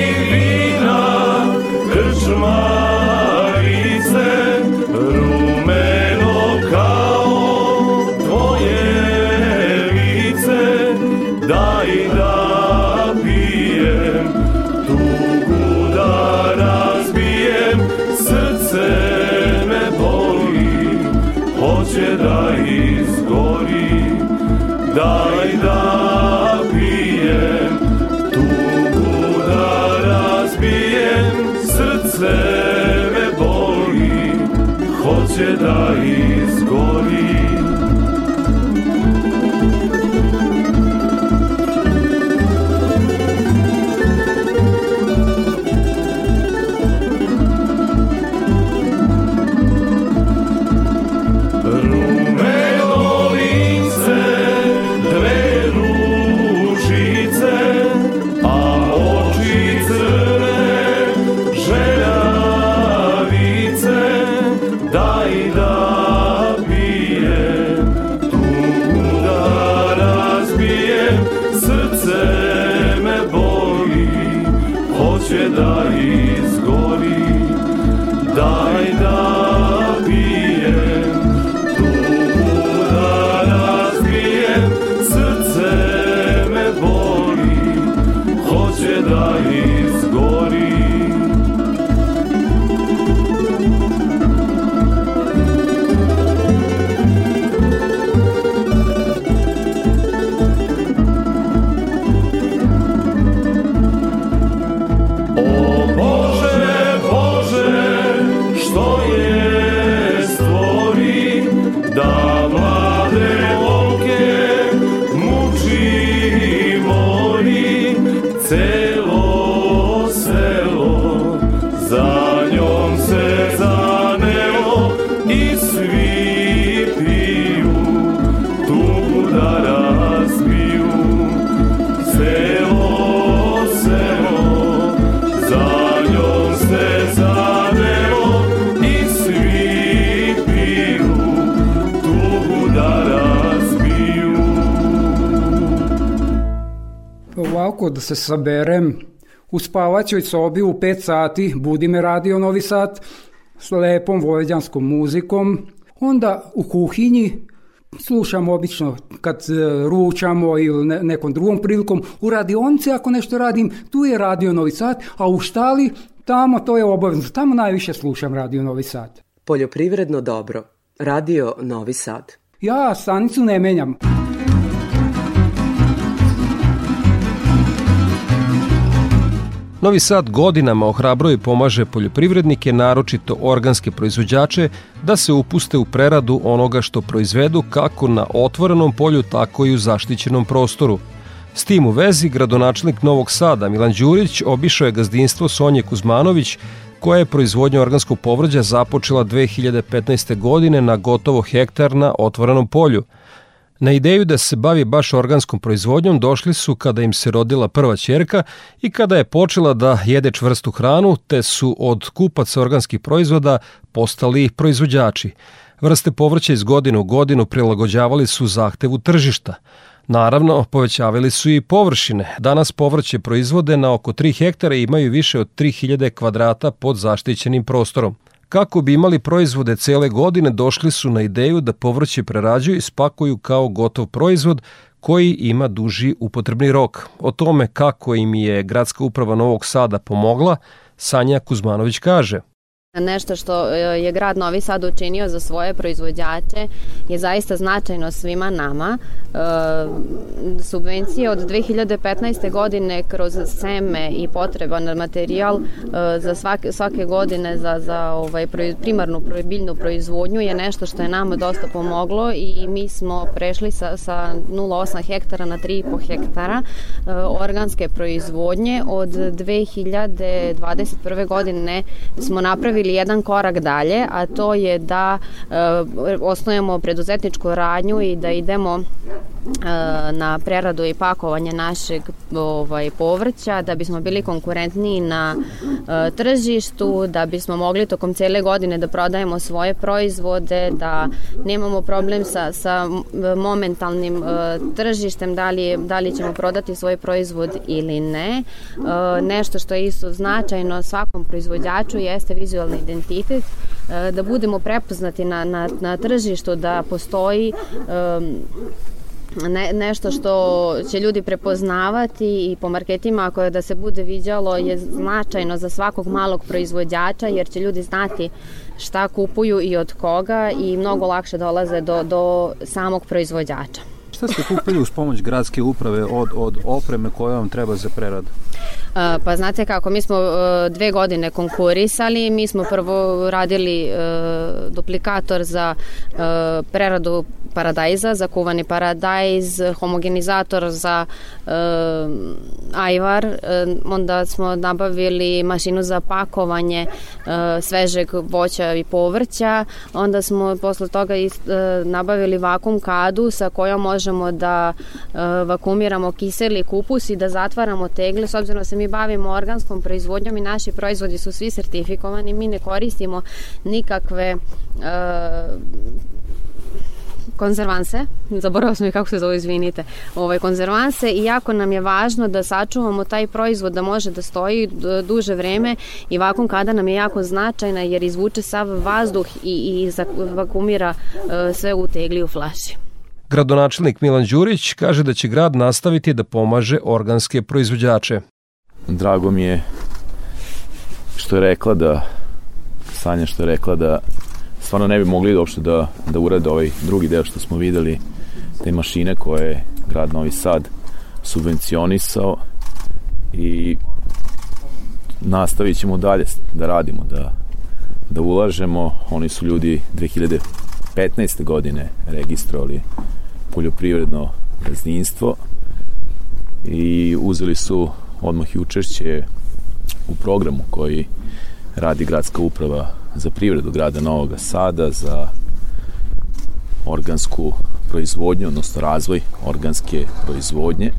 se saberem u spavaćoj sobi u 5 sati, budi me radio Novi Sad s lepom vojvođanskom muzikom, onda u kuhinji slušam obično kad e, ručamo ili nekom drugom prilikom, u radionici ako nešto radim, tu je radio Novi Sad, a u štali tamo to je obavezno, tamo najviše slušam radio Novi Sad. Poljoprivredno dobro, radio Novi Sad. Ja stanicu ne menjam. Novi Sad godinama ohrabro i pomaže poljoprivrednike, naročito organske proizvođače, da se upuste u preradu onoga što proizvedu kako na otvorenom polju, tako i u zaštićenom prostoru. S tim u vezi, gradonačelnik Novog Sada Milan Đurić obišao je gazdinstvo Sonje Kuzmanović, koja je proizvodnja organskog povrđa započela 2015. godine na gotovo hektar na otvorenom polju – Na ideju da se bavi baš organskom proizvodnjom došli su kada im se rodila prva ćerka i kada je počela da jede čvrstu hranu, te su od kupaca organskih proizvoda postali proizvođači. Vrste povrća iz godine u godinu prilagođavali su zahtevu tržišta. Naravno, povećavali su i površine. Danas povrće proizvode na oko 3 hektara i imaju više od 3000 kvadrata pod zaštićenim prostorom. Kako bi imali proizvode cele godine, došli su na ideju da povrće prerađuju i spakuju kao gotov proizvod koji ima duži upotrebni rok. O tome kako im je Gradska uprava Novog Sada pomogla, Sanja Kuzmanović kaže – Nešto što e, je grad Novi Sad učinio za svoje proizvođače je zaista značajno svima nama. E, subvencije od 2015. godine kroz seme i potreban materijal e, za svake, svake godine za, za ovaj, primarnu biljnu proizvodnju je nešto što je nama dosta pomoglo i mi smo prešli sa, sa 0,8 hektara na 3,5 hektara organske proizvodnje. Od 2021. godine smo napravili napravili jedan korak dalje, a to je da e, osnujemo preduzetničku radnju i da idemo e, na preradu i pakovanje našeg ovaj, povrća da bismo bili konkurentniji na e, tržištu, da bismo mogli tokom cele godine da prodajemo svoje proizvode, da nemamo problem sa, sa momentalnim e, tržištem, da li, da li ćemo prodati svoj proizvod ili ne. E, nešto što je isto značajno svakom proizvođaču jeste vizualni identitet, e, da budemo prepoznati na, na, na tržištu, da postoji um, ne, nešto što će ljudi prepoznavati i po marketima ako je da se bude viđalo je značajno za svakog malog proizvođača jer će ljudi znati šta kupuju i od koga i mnogo lakše dolaze do, do samog proizvođača. Šta ste kupili uz pomoć gradske uprave od, od opreme koja vam treba za preradu? Pa znate kako, mi smo e, dve godine konkurisali, mi smo prvo radili e, duplikator za e, preradu paradajza, za kuvani paradajz, homogenizator za ajvar, onda smo nabavili mašinu za pakovanje svežeg voća i povrća, onda smo posle toga nabavili vakum kadu sa kojom možemo da vakumiramo kiseli kupus i da zatvaramo tegle, s obzirom da se mi bavimo organskom proizvodnjom i naši proizvodi su svi sertifikovani, mi ne koristimo nikakve uh, konzervanse, zaboravila sam i kako se zove, izvinite, ovaj, konzervanse. I jako nam je važno da sačuvamo taj proizvod da može da stoji duže vreme i vakum kada nam je jako značajna jer izvuče sav vazduh i, i vakumira sve u tegli u flaši. Gradonačelnik Milan Đurić kaže da će grad nastaviti da pomaže organske proizvođače drago mi je što je rekla da Sanja što je rekla da stvarno ne bi mogli uopšte da, da urade ovaj drugi deo što smo videli te mašine koje je grad Novi Sad subvencionisao i nastavit ćemo dalje da radimo, da, da ulažemo. Oni su ljudi 2015. godine registrovali poljoprivredno gazdinstvo i uzeli su odmah i učešće u programu koji radi gradska uprava za privredu grada Novog Sada, za organsku proizvodnju, odnosno razvoj organske proizvodnje.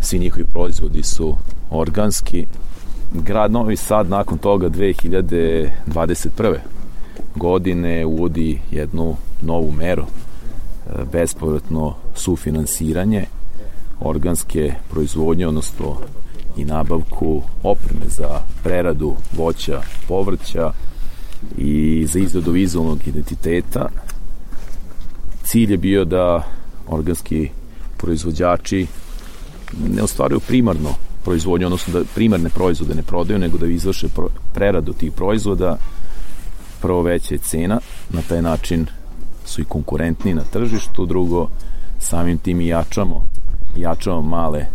Svi njihovi proizvodi su organski. Grad Novi Sad nakon toga 2021. godine uvodi jednu novu meru, e, bespovratno sufinansiranje organske proizvodnje, odnosno i nabavku opreme za preradu voća, povrća i za izradu vizualnog identiteta. Cilj je bio da organski proizvođači ne ostvaruju primarno proizvodnju, odnosno da primarne proizvode ne prodaju, nego da izvrše preradu tih proizvoda, prvo veća je cena, na taj način su i konkurentni na tržištu, drugo, samim tim i jačamo jačao male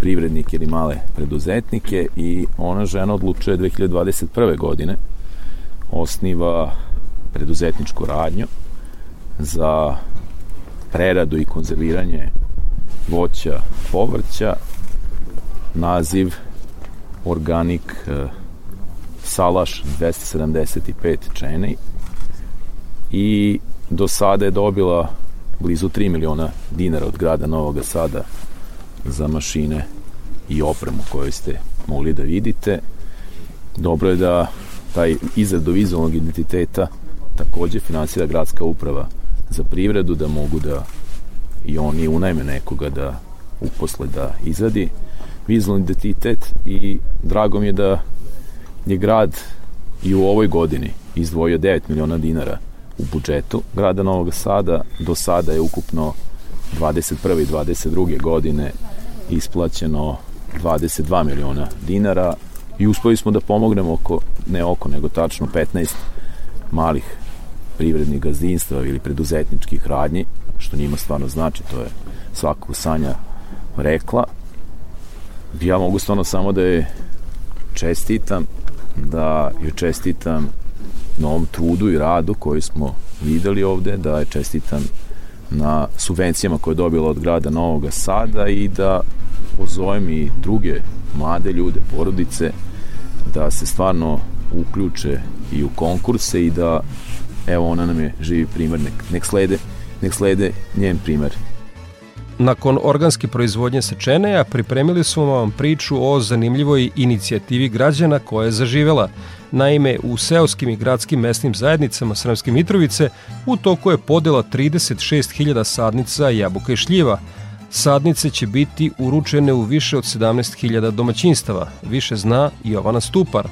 privrednike ili male preduzetnike i ona žena odlučuje 2021. godine osniva preduzetničku radnju za preradu i konzerviranje voća, povrća, naziv Organik e, Salaš 275 čeni i do sada je dobila blizu 3 miliona dinara od grada Novog Sada za mašine i opremu koju ste mogli da vidite. Dobro je da taj izradu vizualnog identiteta takođe finansira gradska uprava za privredu, da mogu da i oni unajme nekoga da uposle da izradi vizualni identitet i drago mi je da je grad i u ovoj godini izdvojio 9 miliona dinara u budžetu grada Novog Sada. Do sada je ukupno 21. i 22. godine isplaćeno 22 miliona dinara i uspeli smo da pomognemo oko, ne oko, nego tačno 15 malih privrednih gazdinstva ili preduzetničkih radnji, što njima stvarno znači, to je svako Sanja rekla. Ja mogu stvarno samo da je čestitam, da je čestitam na ovom trudu i radu koji smo videli ovde, da je čestitam na subvencijama koje je dobila od grada Novog Sada i da pozovem i druge mlade ljude, porodice, da se stvarno uključe i u konkurse i da evo ona nam je živi primer, nek, nek slede, nek slede njen primer. Nakon organske proizvodnje sečeneja pripremili smo vam priču o zanimljivoj inicijativi građana koja je zaživela. Naime, u seoskim i gradskim mesnim zajednicama Sremske Mitrovice u toku je podela 36.000 sadnica jabuka i šljiva. Sadnice će biti uručene u više od 17.000 domaćinstava, više zna Jovana Stupar.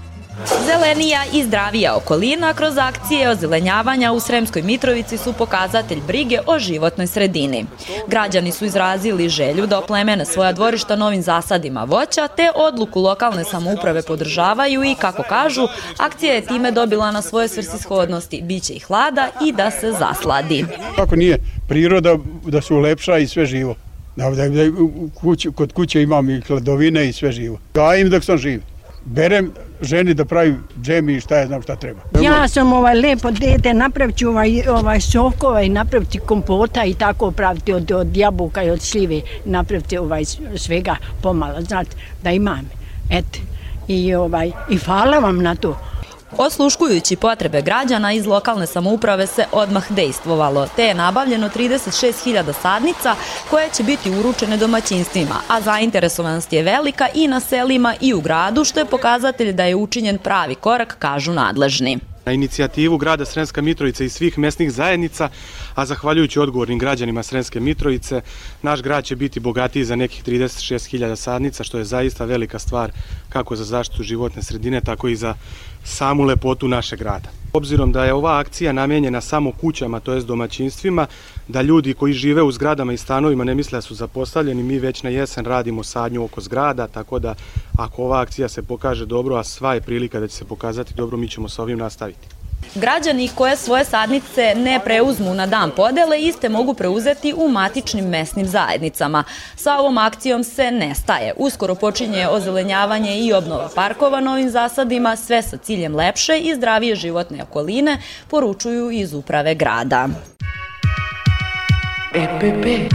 Zelenija i zdravija okolina kroz akcije ozelenjavanja u Sremskoj Mitrovici su pokazatelj brige o životnoj sredini. Građani su izrazili želju da oplemene svoja dvorišta novim zasadima voća, te odluku lokalne samouprave podržavaju i, kako kažu, akcija je time dobila na svoje svrsishodnosti, biće i hlada i da se zasladi. Kako nije priroda da se ulepša i sve živo. Da, da, da kuć, kod kuće imam i hladovine i sve živo. Gajim dok sam živ. Berem ženi da pravi džemi i šta je znam šta treba. Ja sam ovaj lepo dete, napravit ću ovaj, ovaj sokova i napraviti kompota i tako praviti od, od jabuka i od šljive, napraviti ovaj svega pomalo, znate, da imam. Eto, i, ovaj, i hvala vam na to. Osluškujući potrebe građana iz lokalne samouprave se odmah dejstvovalo, te je nabavljeno 36.000 sadnica koje će biti uručene domaćinstvima, a zainteresovanost je velika i na selima i u gradu, što je pokazatelj da je učinjen pravi korak, kažu nadležni. Na inicijativu grada Srenska Mitrovica i svih mesnih zajednica, a zahvaljujući odgovornim građanima Srenske Mitrovice, naš grad će biti bogatiji za nekih 36.000 sadnica, što je zaista velika stvar kako za zaštitu životne sredine, tako i za samu lepotu našeg grada. Obzirom da je ova akcija namenjena samo kućama, to jest domaćinstvima, da ljudi koji žive u zgradama i stanovima ne misle da su zapostavljeni, mi već na jesen radimo sadnju oko zgrada, tako da ako ova akcija se pokaže dobro, a sva je prilika da će se pokazati dobro, mi ćemo sa ovim nastaviti. Građani koje svoje sadnice ne preuzmu na dan podele, iste mogu preuzeti u matičnim mesnim zajednicama. Sa ovom akcijom se nestaje. Uskoro počinje ozelenjavanje i obnova parkova novim zasadima, sve sa ciljem lepše i zdravije životne okoline, poručuju iz uprave grada. EPP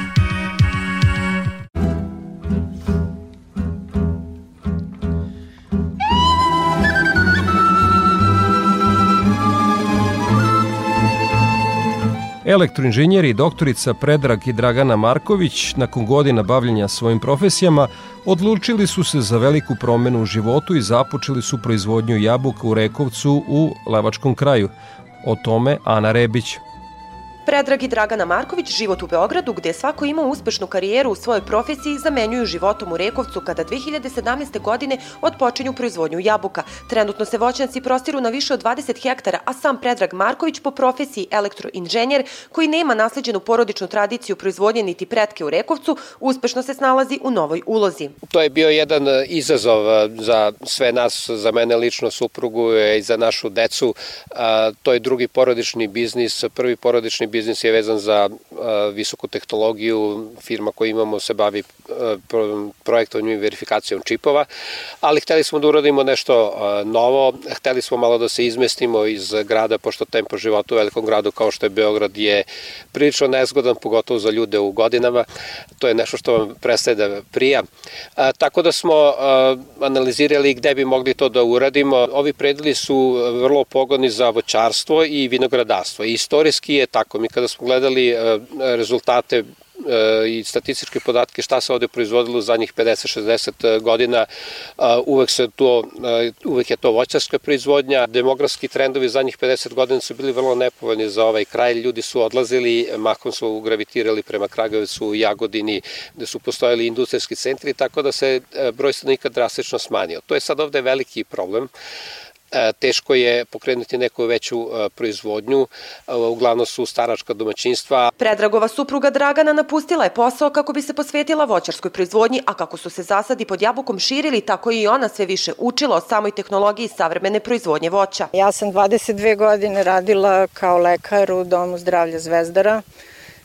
Elektroinženjer i doktorica Predrag i Dragana Marković, nakon godina bavljenja svojim profesijama, odlučili su se za veliku promenu u životu i započeli su proizvodnju jabuka u Rekovcu u Levačkom kraju. O tome Ana Rebić. Predrag i Dragana Marković život u Beogradu gde svako imao uspešnu karijeru u svojoj profesiji zamenjuju životom u Rekovcu kada 2017. godine odpočinju proizvodnju jabuka. Trenutno se voćnjaci prostiru na više od 20 hektara, a sam Predrag Marković po profesiji elektroinženjer koji nema nasleđenu porodičnu tradiciju proizvodnje niti pretke u Rekovcu, uspešno se snalazi u novoj ulozi. To je bio jedan izazov za sve nas, za mene lično suprugu i za našu decu. To je drugi porodični biznis, prvi porodični biznis je vezan za visoku tehnologiju, firma koju imamo se bavi projektovanjem i verifikacijom čipova, ali hteli smo da uradimo nešto novo, hteli smo malo da se izmestimo iz grada, pošto tempo života u velikom gradu kao što je Beograd je prilično nezgodan, pogotovo za ljude u godinama, to je nešto što vam prestaje da prija. Tako da smo analizirali gde bi mogli to da uradimo. Ovi predeli su vrlo pogodni za voćarstvo i vinogradarstvo. I istorijski je tako. Mi kada smo gledali a, rezultate E, i statističke podatke šta se ovde proizvodilo u zadnjih 50-60 godina, uvek, se to, uvek je to voćarska proizvodnja. Demografski trendovi zadnjih 50 godina su bili vrlo nepovoljni za ovaj kraj. Ljudi su odlazili, mahom su gravitirali prema Kragovicu, Jagodini, gde su postojali industrijski centri, tako da se e, broj stanovnika drastično smanjio. To je sad ovde veliki problem. E, teško je pokrenuti neku veću e, proizvodnju, e, uglavnom su staračka domaćinstva. Predragova supruga Dragana napustila je posao kako bi se posvetila voćarskoj proizvodnji, a kako su se zasadi pod jabukom širili, tako i ona sve više učila o samoj tehnologiji savremene proizvodnje voća. Ja sam 22 godine radila kao lekar u Domu zdravlja Zvezdara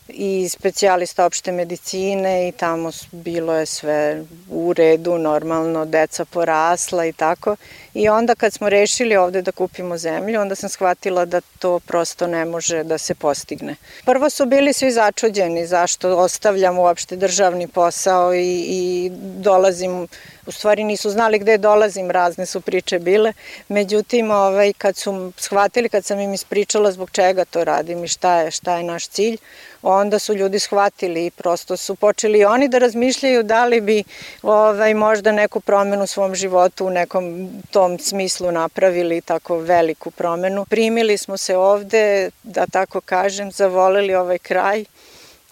i specijalista opšte medicine i tamo bilo je sve u redu, normalno, deca porasla i tako. I onda kad smo rešili ovde da kupimo zemlju, onda sam shvatila da to prosto ne može da se postigne. Prvo su bili svi začuđeni zašto ostavljam uopšte državni posao i, i dolazim u stvari nisu znali gde dolazim, razne su priče bile. Međutim, ovaj, kad su shvatili, kad sam im ispričala zbog čega to radim i šta je, šta je naš cilj, onda su ljudi shvatili i prosto su počeli oni da razmišljaju da li bi ovaj, možda neku promenu u svom životu u nekom tom smislu napravili tako veliku promenu. Primili smo se ovde, da tako kažem, zavoleli ovaj kraj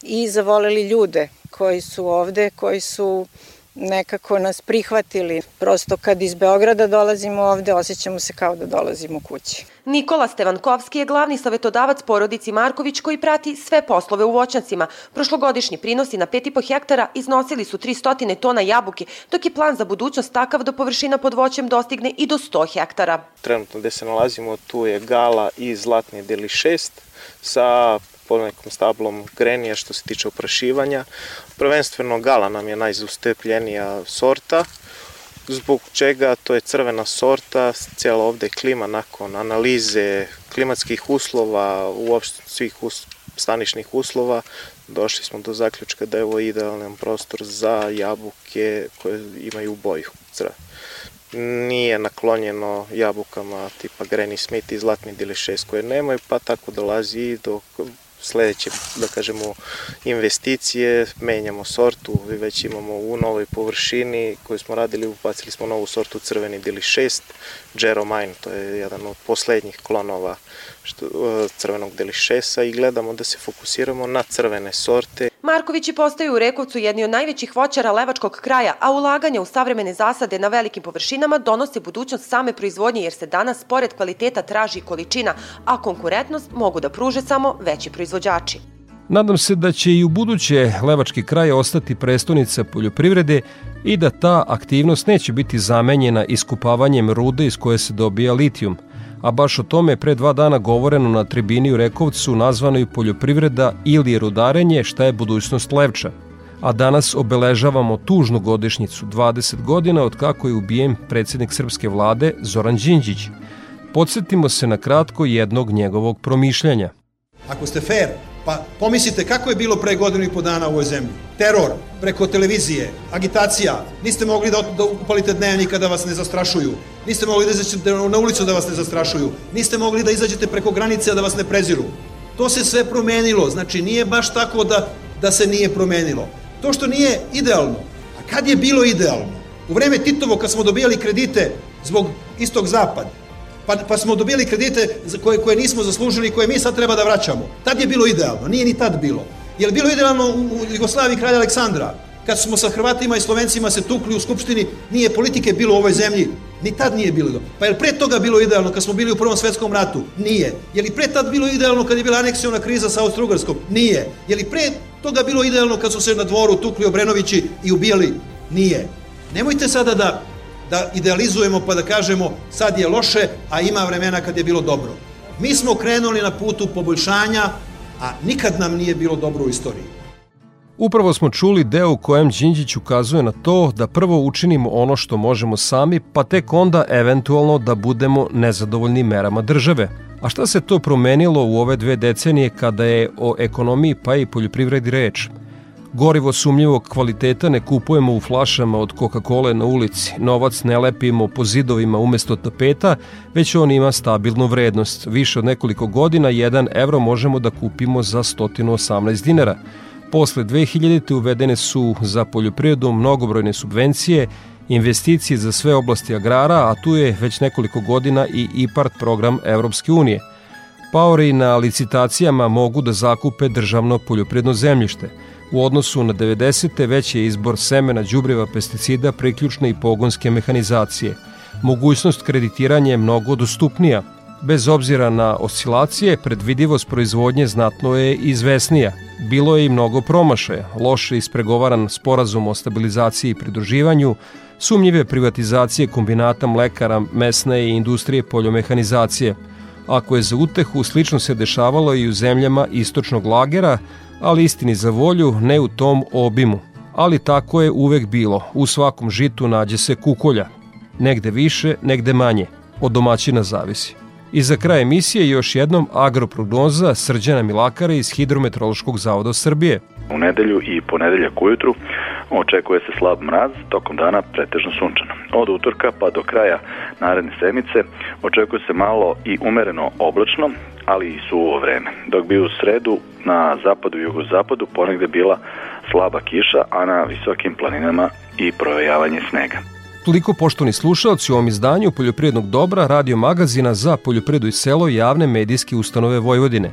i zavoleli ljude koji su ovde, koji su nekako nas prihvatili. Prosto kad iz Beograda dolazimo ovde, osjećamo se kao da dolazimo kući. Nikola Stevankovski je glavni savetodavac porodici Marković koji prati sve poslove u voćnjacima. Prošlogodišnji prinosi na 5,5 hektara iznosili su 300 tona jabuke, dok je plan za budućnost takav da površina pod voćem dostigne i do 100 hektara. Trenutno gde se nalazimo tu je gala i zlatni deli 6 sa po nekom stablom grenija što se tiče oprašivanja. Prvenstveno gala nam je najzustepljenija sorta, zbog čega to je crvena sorta, cijela ovde klima nakon analize klimatskih uslova, uopšte svih us, stanišnih uslova, došli smo do zaključka da je ovo idealan prostor za jabuke koje imaju boju crve nije naklonjeno jabukama tipa Granny Smith i Zlatni Dili 6 koje nemaju, pa tako dolazi i do sledeće, da kažemo, investicije, menjamo sortu, već imamo u novoj površini koju smo radili, upacili smo novu sortu crveni dili 6, Jeromine, to je jedan od poslednjih klonova što, crvenog delišesa i gledamo da se fokusiramo na crvene sorte. Markovići postaju u Rekovcu jedni od najvećih voćara levačkog kraja, a ulaganja u savremene zasade na velikim površinama donose budućnost same proizvodnje jer se danas pored kvaliteta traži količina, a konkurentnost mogu da pruže samo veći proizvođači. Nadam se da će i u buduće Levački kraj ostati prestonica poljoprivrede i da ta aktivnost neće biti zamenjena iskupavanjem rude iz koje se dobija litijum – a baš o tome pre dva dana govoreno na tribini u Rekovcu nazvanoj poljoprivreda ili rudarenje šta je budućnost Levča. A danas obeležavamo tužnu godišnjicu, 20 godina od kako je ubijen predsednik srpske vlade Zoran Đinđić. Podsjetimo se na kratko jednog njegovog promišljanja. Ako ste fair, Pa pomislite kako je bilo pre godinu i po dana u ovoj zemlji. Teror, preko televizije, agitacija, niste mogli da, da upalite dnevnika da vas ne zastrašuju, niste mogli da izađete na ulicu da vas ne zastrašuju, niste mogli da izađete preko granice da vas ne preziru. To se sve promenilo, znači nije baš tako da, da se nije promenilo. To što nije idealno, a kad je bilo idealno? U vreme Titovo kad smo dobijali kredite zbog istog zapada, pa, pa smo dobili kredite koje, koje nismo zaslužili, koje mi sad treba da vraćamo. Tad je bilo idealno, nije ni tad bilo. Je li bilo idealno u, u Jugoslaviji kralja Aleksandra? Kad smo sa Hrvatima i Slovencima se tukli u Skupštini, nije politike bilo u ovoj zemlji. Ni tad nije bilo. Pa je li pre toga bilo idealno kad smo bili u Prvom svetskom ratu? Nije. Je li pre tad bilo idealno kad je bila aneksijona kriza sa Austro-Ugarskom? Nije. Je li pre toga bilo idealno kad su se na dvoru tukli Obrenovići i ubijali? Nije. Nemojte sada da da idealizujemo pa da kažemo sad je loše, a ima vremena kad je bilo dobro. Mi smo krenuli na putu poboljšanja, a nikad nam nije bilo dobro u istoriji. Upravo smo čuli deo u kojem Đinđić ukazuje na to da prvo učinimo ono što možemo sami, pa tek onda eventualno da budemo nezadovoljni merama države. A šta se to promenilo u ove dve decenije kada je o ekonomiji pa i poljoprivredi reč? Gorivo sumnjivog kvaliteta ne kupujemo u flašama od Coca-Cola na ulici. Novac ne lepimo po zidovima umesto tapeta, već on ima stabilnu vrednost. Više od nekoliko godina 1 evro možemo da kupimo za 118 dinara. Posle 2000. uvedene su za poljoprivredu mnogobrojne subvencije, investicije za sve oblasti agrara, a tu je već nekoliko godina i IPART program Evropske unije. Paori na licitacijama mogu da zakupe državno poljoprivredno zemljište – U odnosu na 90. već je izbor semena, đubriva, pesticida, priključne i pogonske mehanizacije. Mogućnost kreditiranja je mnogo dostupnija. Bez obzira na oscilacije, predvidivost proizvodnje znatno je izvesnija. Bilo je i mnogo promašaja, loše ispregovaran sporazum o stabilizaciji i pridruživanju, sumnjive privatizacije kombinata mlekara, mesne i industrije poljomehanizacije. Ako je za utehu, slično se dešavalo i u zemljama istočnog lagera, ali istini za volju ne u tom obimu. Ali tako je uvek bilo, u svakom žitu nađe se kukolja. Negde više, negde manje, od domaćina zavisi. I za kraj emisije još jednom agroprognoza Srđana Milakara iz Hidrometeorološkog zavoda Srbije. U nedelju i ponedeljak ujutru očekuje se slab mraz, tokom dana pretežno sunčano. Od utorka pa do kraja naredne sedmice očekuje se malo i umereno oblačno, ali i suvo vreme. Dok bi u sredu na zapadu i jugozapadu ponegde bila slaba kiša, a na visokim planinama i projavanje snega. Toliko poštovni slušalci u ovom izdanju Poljoprivrednog dobra radio magazina za poljoprivredu i selo javne medijske ustanove Vojvodine.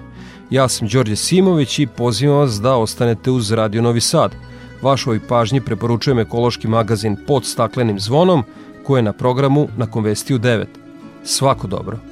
Ja sam Đorđe Simović i pozivam vas da ostanete uz Radio Novi Sad. Vašoj pažnji preporučujem ekološki magazin pod staklenim zvonom koji je na programu na Konvestiju 9. Svako dobro.